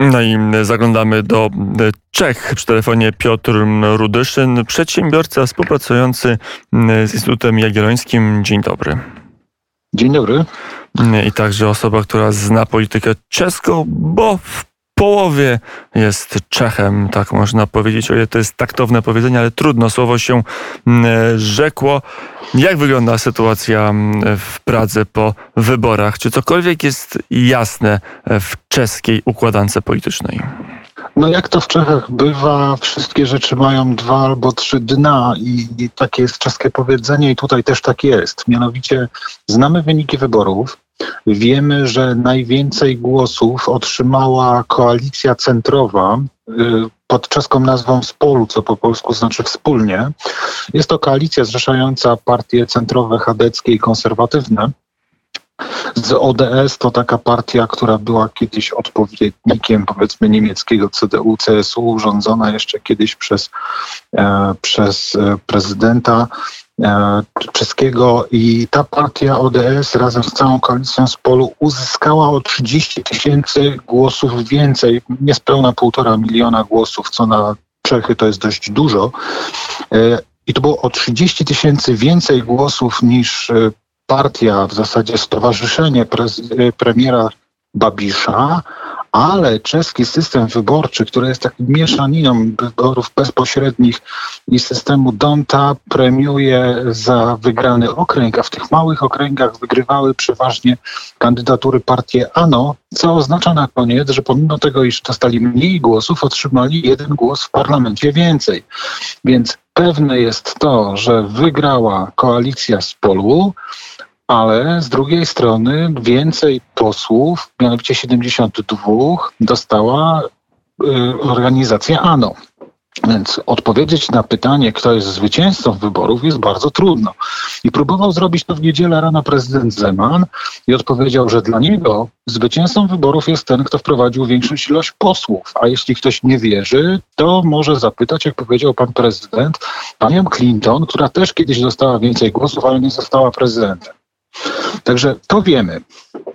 No i zaglądamy do Czech. Przy telefonie Piotr Rudyszyn, przedsiębiorca współpracujący z Instytutem Jagiellońskim. Dzień dobry. Dzień dobry. I także osoba, która zna politykę czeską, bo w połowie jest Czechem, tak można powiedzieć. O to jest taktowne powiedzenie, ale trudno słowo się rzekło. Jak wygląda sytuacja w Pradze po wyborach? Czy cokolwiek jest jasne w czeskiej układance politycznej? No jak to w Czechach bywa, wszystkie rzeczy mają dwa albo trzy dna i, i takie jest czeskie powiedzenie i tutaj też tak jest. Mianowicie znamy wyniki wyborów, Wiemy, że najwięcej głosów otrzymała koalicja centrowa y, pod czeską nazwą Spolu, co po polsku znaczy wspólnie. Jest to koalicja zrzeszająca partie centrowe, chadeckie i konserwatywne. Z ODS to taka partia, która była kiedyś odpowiednikiem powiedzmy niemieckiego CDU, CSU, rządzona jeszcze kiedyś przez, e, przez e, prezydenta czeskiego i ta partia ODS razem z całą koalicją z polu uzyskała o 30 tysięcy głosów więcej, niespełna półtora miliona głosów, co na Czechy to jest dość dużo. E, I to było o 30 tysięcy więcej głosów niż e, partia, w zasadzie stowarzyszenie premiera Babisza, ale czeski system wyborczy, który jest taką mieszaniną wyborów bezpośrednich i systemu Donta, premiuje za wygrany okręg, a w tych małych okręgach wygrywały przeważnie kandydatury partii ANO, co oznacza na koniec, że pomimo tego, iż dostali mniej głosów, otrzymali jeden głos w parlamencie więcej. Więc pewne jest to, że wygrała koalicja z polu, ale z drugiej strony więcej posłów, mianowicie 72, dostała y, organizacja ANO. Więc odpowiedzieć na pytanie, kto jest zwycięzcą wyborów, jest bardzo trudno. I próbował zrobić to w niedzielę rano prezydent Zeman i odpowiedział, że dla niego zwycięzcą wyborów jest ten, kto wprowadził większą ilość posłów. A jeśli ktoś nie wierzy, to może zapytać, jak powiedział pan prezydent, panią Clinton, która też kiedyś dostała więcej głosów, ale nie została prezydentem. Także to wiemy.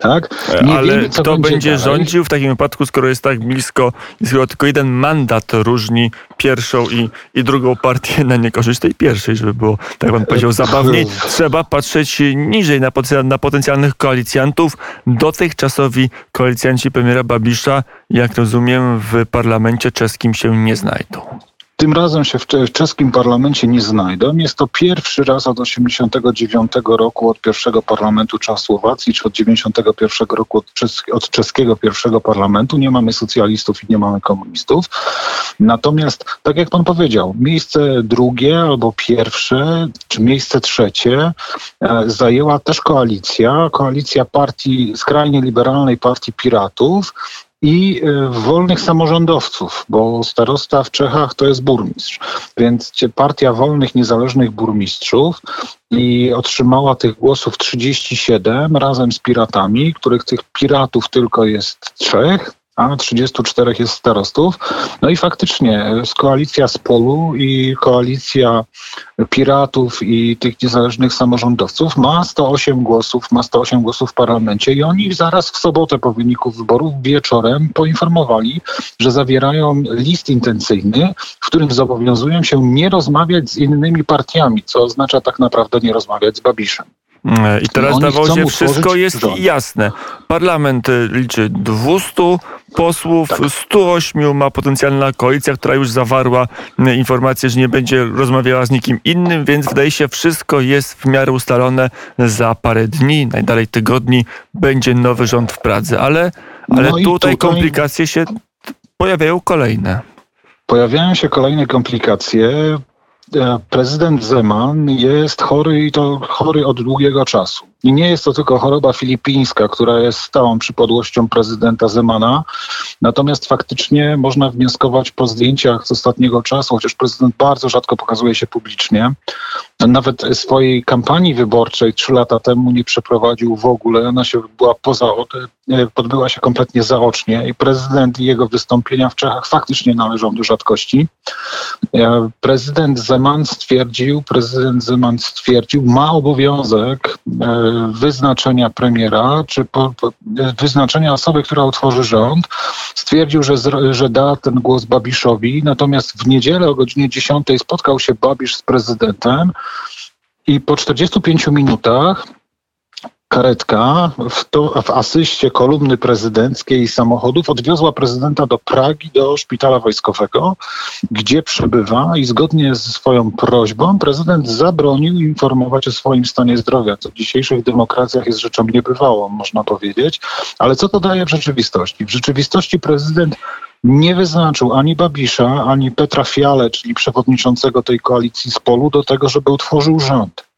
Tak? Nie Ale wiemy, kto będzie, będzie rządził w takim wypadku, skoro jest tak blisko, skoro tylko jeden mandat różni pierwszą i, i drugą partię na niekorzyść tej pierwszej, żeby było, tak pan powiedział, zabawniej. Trzeba patrzeć niżej na, na potencjalnych koalicjantów. Dotychczasowi koalicjanci premiera Babisza, jak rozumiem, w parlamencie czeskim się nie znajdą. Tym razem się w czeskim parlamencie nie znajdą. Jest to pierwszy raz od 1989 roku od pierwszego parlamentu Czechosłowacji, czy od 1991 roku od, od czeskiego pierwszego parlamentu. Nie mamy socjalistów i nie mamy komunistów. Natomiast, tak jak pan powiedział, miejsce drugie albo pierwsze, czy miejsce trzecie e, zajęła też koalicja, koalicja partii, skrajnie liberalnej partii Piratów, i y, wolnych samorządowców, bo starosta w Czechach to jest burmistrz. Więc partia wolnych, niezależnych burmistrzów i otrzymała tych głosów 37 razem z piratami, których tych piratów tylko jest trzech 34 jest starostów. No i faktycznie z koalicja Spolu i koalicja Piratów i tych niezależnych samorządowców ma 108 głosów, ma 108 głosów w parlamencie i oni zaraz w sobotę po wyniku wyborów wieczorem poinformowali, że zawierają list intencyjny, w którym zobowiązują się nie rozmawiać z innymi partiami, co oznacza tak naprawdę nie rozmawiać z Babiszem. I teraz zdawało się, wszystko jest rząd. jasne. Parlament y, liczy 200 posłów, tak. 108 ma potencjalna koalicja, która już zawarła y, informację, że nie będzie rozmawiała z nikim innym, więc wydaje się, wszystko jest w miarę ustalone. Za parę dni, najdalej tygodni, będzie nowy rząd w Pradze. Ale, ale no tutaj, tutaj komplikacje się pojawiają kolejne. Pojawiają się kolejne komplikacje. E, prezydent Zeman jest chory i to chory od długiego czasu. I nie jest to tylko choroba filipińska, która jest stałą przypadłością prezydenta Zemana. Natomiast faktycznie można wnioskować po zdjęciach z ostatniego czasu, chociaż prezydent bardzo rzadko pokazuje się publicznie. Nawet swojej kampanii wyborczej trzy lata temu nie przeprowadził w ogóle. Ona się była poza, e, odbyła się kompletnie zaocznie i prezydent i jego wystąpienia w Czechach faktycznie należą do rzadkości. E, prezydent Zeman stwierdził, prezydent Zeman stwierdził, ma obowiązek e, wyznaczenia premiera, czy po, po, wyznaczenia osoby, która utworzy rząd, stwierdził, że, że da ten głos Babiszowi, natomiast w niedzielę o godzinie 10 spotkał się Babisz z prezydentem i po 45 minutach karetka w, to, w asyście kolumny prezydenckiej samochodów odwiozła prezydenta do Pragi, do szpitala wojskowego, gdzie przebywa i zgodnie ze swoją prośbą prezydent zabronił informować o swoim stanie zdrowia, co w dzisiejszych demokracjach jest rzeczą niebywałą, można powiedzieć. Ale co to daje w rzeczywistości? W rzeczywistości prezydent nie wyznaczył ani Babisza, ani Petra Fiale, czyli przewodniczącego tej koalicji z polu, do tego, żeby utworzył rząd.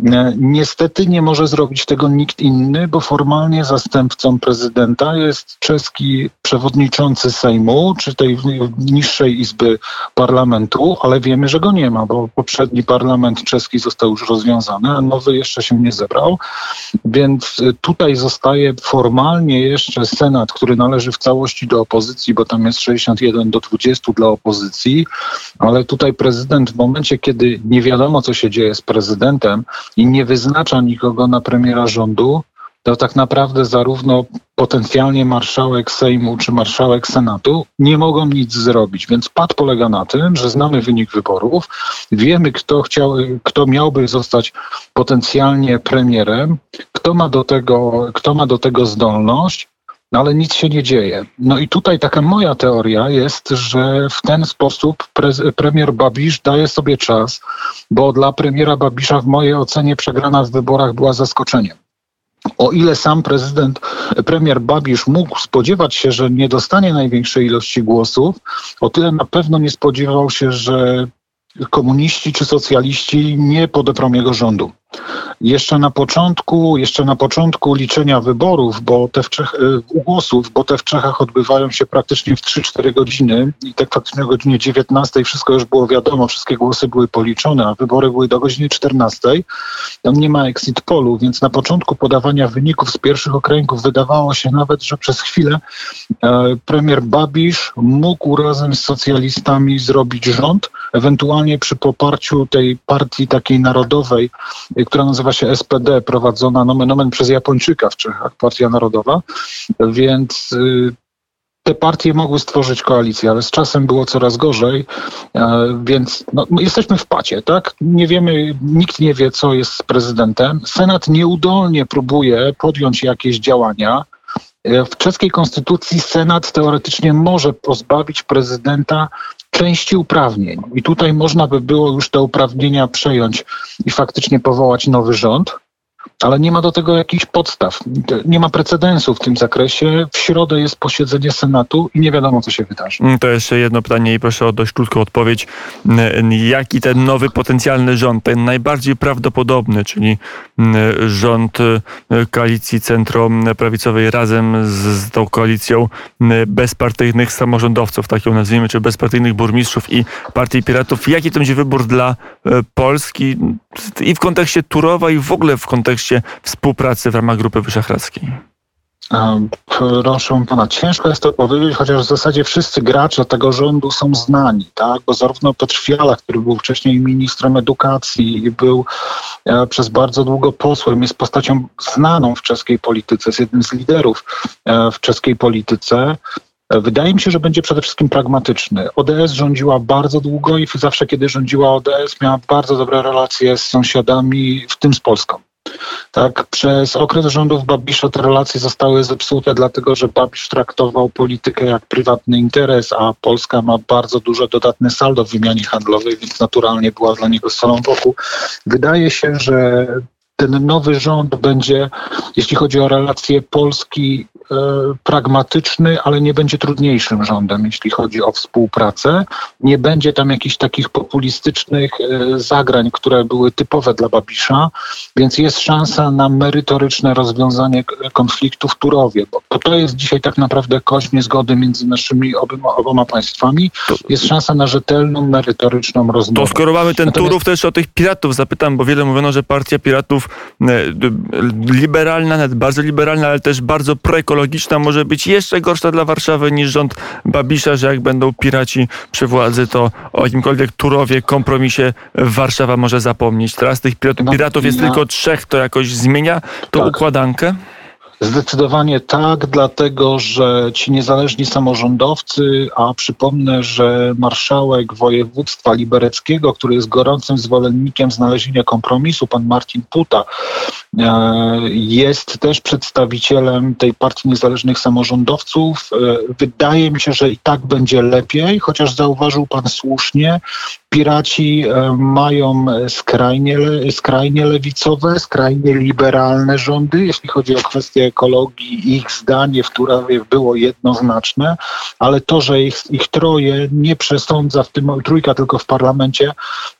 E, niestety nie może zrobić tego nikt inny, bo formalnie zastępcą prezydenta jest czeski przewodniczący Sejmu, czy tej niższej izby parlamentu, ale wiemy, że go nie ma, bo poprzedni parlament czeski został już rozwiązany, a nowy jeszcze się nie zebrał. Więc tutaj zostaje formalnie jeszcze Senat, który należy w całości do opozycji, bo tam jest 61 do 20 dla opozycji, ale tutaj prezydent w momencie, kiedy nie wiadomo, co się dzieje z prezydentem, i nie wyznacza nikogo na premiera rządu, to tak naprawdę zarówno potencjalnie marszałek Sejmu czy marszałek Senatu nie mogą nic zrobić. Więc pad polega na tym, że znamy wynik wyborów, wiemy, kto, chciał, kto miałby zostać potencjalnie premierem, kto ma do tego, kto ma do tego zdolność, no ale nic się nie dzieje. No i tutaj taka moja teoria jest, że w ten sposób pre- premier Babisz daje sobie czas, bo dla premiera Babisza w mojej ocenie przegrana w wyborach była zaskoczeniem. O ile sam prezydent, premier Babisz mógł spodziewać się, że nie dostanie największej ilości głosów, o tyle na pewno nie spodziewał się, że komuniści czy socjaliści nie podeprą jego rządu. Jeszcze na początku, jeszcze na początku liczenia wyborów, bo te w Czech, y, głosów, bo te w Czechach odbywają się praktycznie w 3-4 godziny i tak faktycznie o godzinie 19 wszystko już było wiadomo, wszystkie głosy były policzone, a wybory były do godziny 14. Tam nie ma exit polu, więc na początku podawania wyników z pierwszych okręgów wydawało się nawet, że przez chwilę e, premier Babisz mógł razem z socjalistami zrobić rząd, ewentualnie przy poparciu tej partii takiej narodowej, która nazywa się SPD, prowadzona nomen omen przez Japończyka w Czechach, Partia Narodowa, więc y, te partie mogły stworzyć koalicję, ale z czasem było coraz gorzej, e, więc no, jesteśmy w pacie, tak? Nie wiemy, nikt nie wie, co jest z prezydentem. Senat nieudolnie próbuje podjąć jakieś działania. E, w czeskiej konstytucji Senat teoretycznie może pozbawić prezydenta części uprawnień. I tutaj można by było już te uprawnienia przejąć i faktycznie powołać nowy rząd ale nie ma do tego jakichś podstaw. Nie ma precedensu w tym zakresie. W środę jest posiedzenie Senatu i nie wiadomo, co się wydarzy. Mm, to jeszcze jedno pytanie i proszę o dość krótką odpowiedź. Mm, jaki ten nowy potencjalny rząd, ten najbardziej prawdopodobny, czyli mm, rząd koalicji centro-prawicowej razem z, tą koalicją bezpartyjnych samorządowców, tak ją nazwijmy, czy bezpartyjnych burmistrzów i Partii Piratów, jaki to będzie wybór dla y, Polski i w kontekście Turowa i w ogóle w kontekście kontekście współpracy w ramach Grupy Wyszehradzkiej? Proszę pana, ciężko jest to powiedzieć, chociaż w zasadzie wszyscy gracze tego rządu są znani, tak? Bo zarówno Piotr Fiala, który był wcześniej ministrem edukacji i był e, przez bardzo długo posłem, jest postacią znaną w czeskiej polityce, jest jednym z liderów e, w czeskiej polityce. E, wydaje mi się, że będzie przede wszystkim pragmatyczny. ODS rządziła bardzo długo i zawsze, kiedy rządziła ODS, miała bardzo dobre relacje z sąsiadami, w tym z Polską. Tak, przez okres rządów Babisza te relacje zostały zepsute, dlatego że Babisz traktował politykę jak prywatny interes, a Polska ma bardzo duże dodatne saldo w wymianie handlowej, więc naturalnie była dla niego solą wokół. Wydaje się, że ten nowy rząd będzie, jeśli chodzi o relacje Polski pragmatyczny, ale nie będzie trudniejszym rządem, jeśli chodzi o współpracę. Nie będzie tam jakichś takich populistycznych e, zagrań, które były typowe dla Babisza, więc jest szansa na merytoryczne rozwiązanie konfliktu w Turowie, bo to jest dzisiaj tak naprawdę kość niezgody między naszymi oboma, oboma państwami. Jest szansa na rzetelną, merytoryczną rozmowę. To skoro mamy ten Natomiast... Turów, też o tych piratów zapytam, bo wiele mówiono, że partia piratów e, liberalna, nawet bardzo liberalna, ale też bardzo proekonomiczna, ekologiczna może być jeszcze gorsza dla Warszawy niż rząd Babisza, że jak będą piraci przy władzy, to o jakimkolwiek Turowie, kompromisie Warszawa może zapomnieć. Teraz tych no, piratów jest tylko trzech, to jakoś zmienia tą tak. układankę? Zdecydowanie tak, dlatego że ci niezależni samorządowcy, a przypomnę, że marszałek województwa libereckiego, który jest gorącym zwolennikiem znalezienia kompromisu, pan Martin Puta, e, jest też przedstawicielem tej partii niezależnych samorządowców. E, wydaje mi się, że i tak będzie lepiej, chociaż zauważył pan słusznie, piraci e, mają skrajnie, skrajnie lewicowe, skrajnie liberalne rządy, jeśli chodzi o kwestie ekologii. Ich zdanie w Turawie było jednoznaczne, ale to, że ich, ich troje nie przesądza w tym, trójka tylko w parlamencie,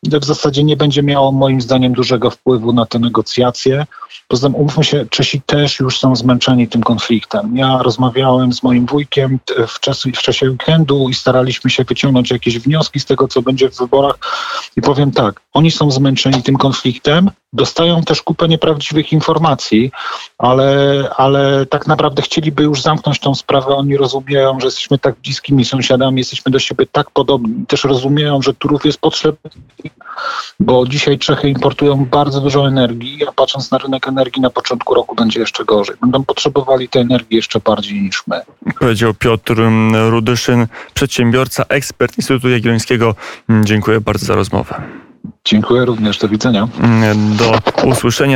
w zasadzie nie będzie miało moim zdaniem dużego wpływu na te negocjacje. Poza tym, umówmy się, Czesi też już są zmęczeni tym konfliktem. Ja rozmawiałem z moim wujkiem w, czasie, w czasie weekendu i staraliśmy się wyciągnąć jakieś wnioski z tego, co będzie w wyborach. I powiem tak, oni są zmęczeni tym konfliktem, dostają też kupę nieprawdziwych informacji, ale, ale tak naprawdę chcieliby już zamknąć tą sprawę. Oni rozumieją, że jesteśmy tak bliskimi sąsiadami, jesteśmy do siebie tak podobni. Też rozumieją, że Turów jest potrzebny, bo dzisiaj Czechy importują bardzo dużo energii, a patrząc na rynek energii na początku roku będzie jeszcze gorzej. Będą potrzebowali tej energii jeszcze bardziej niż my. Powiedział Piotr Rudyszyn, przedsiębiorca, ekspert Instytutu Jagiellońskiego. Dziękuję bardzo za rozmowę. Dziękuję również. Do widzenia. Do usłyszenia.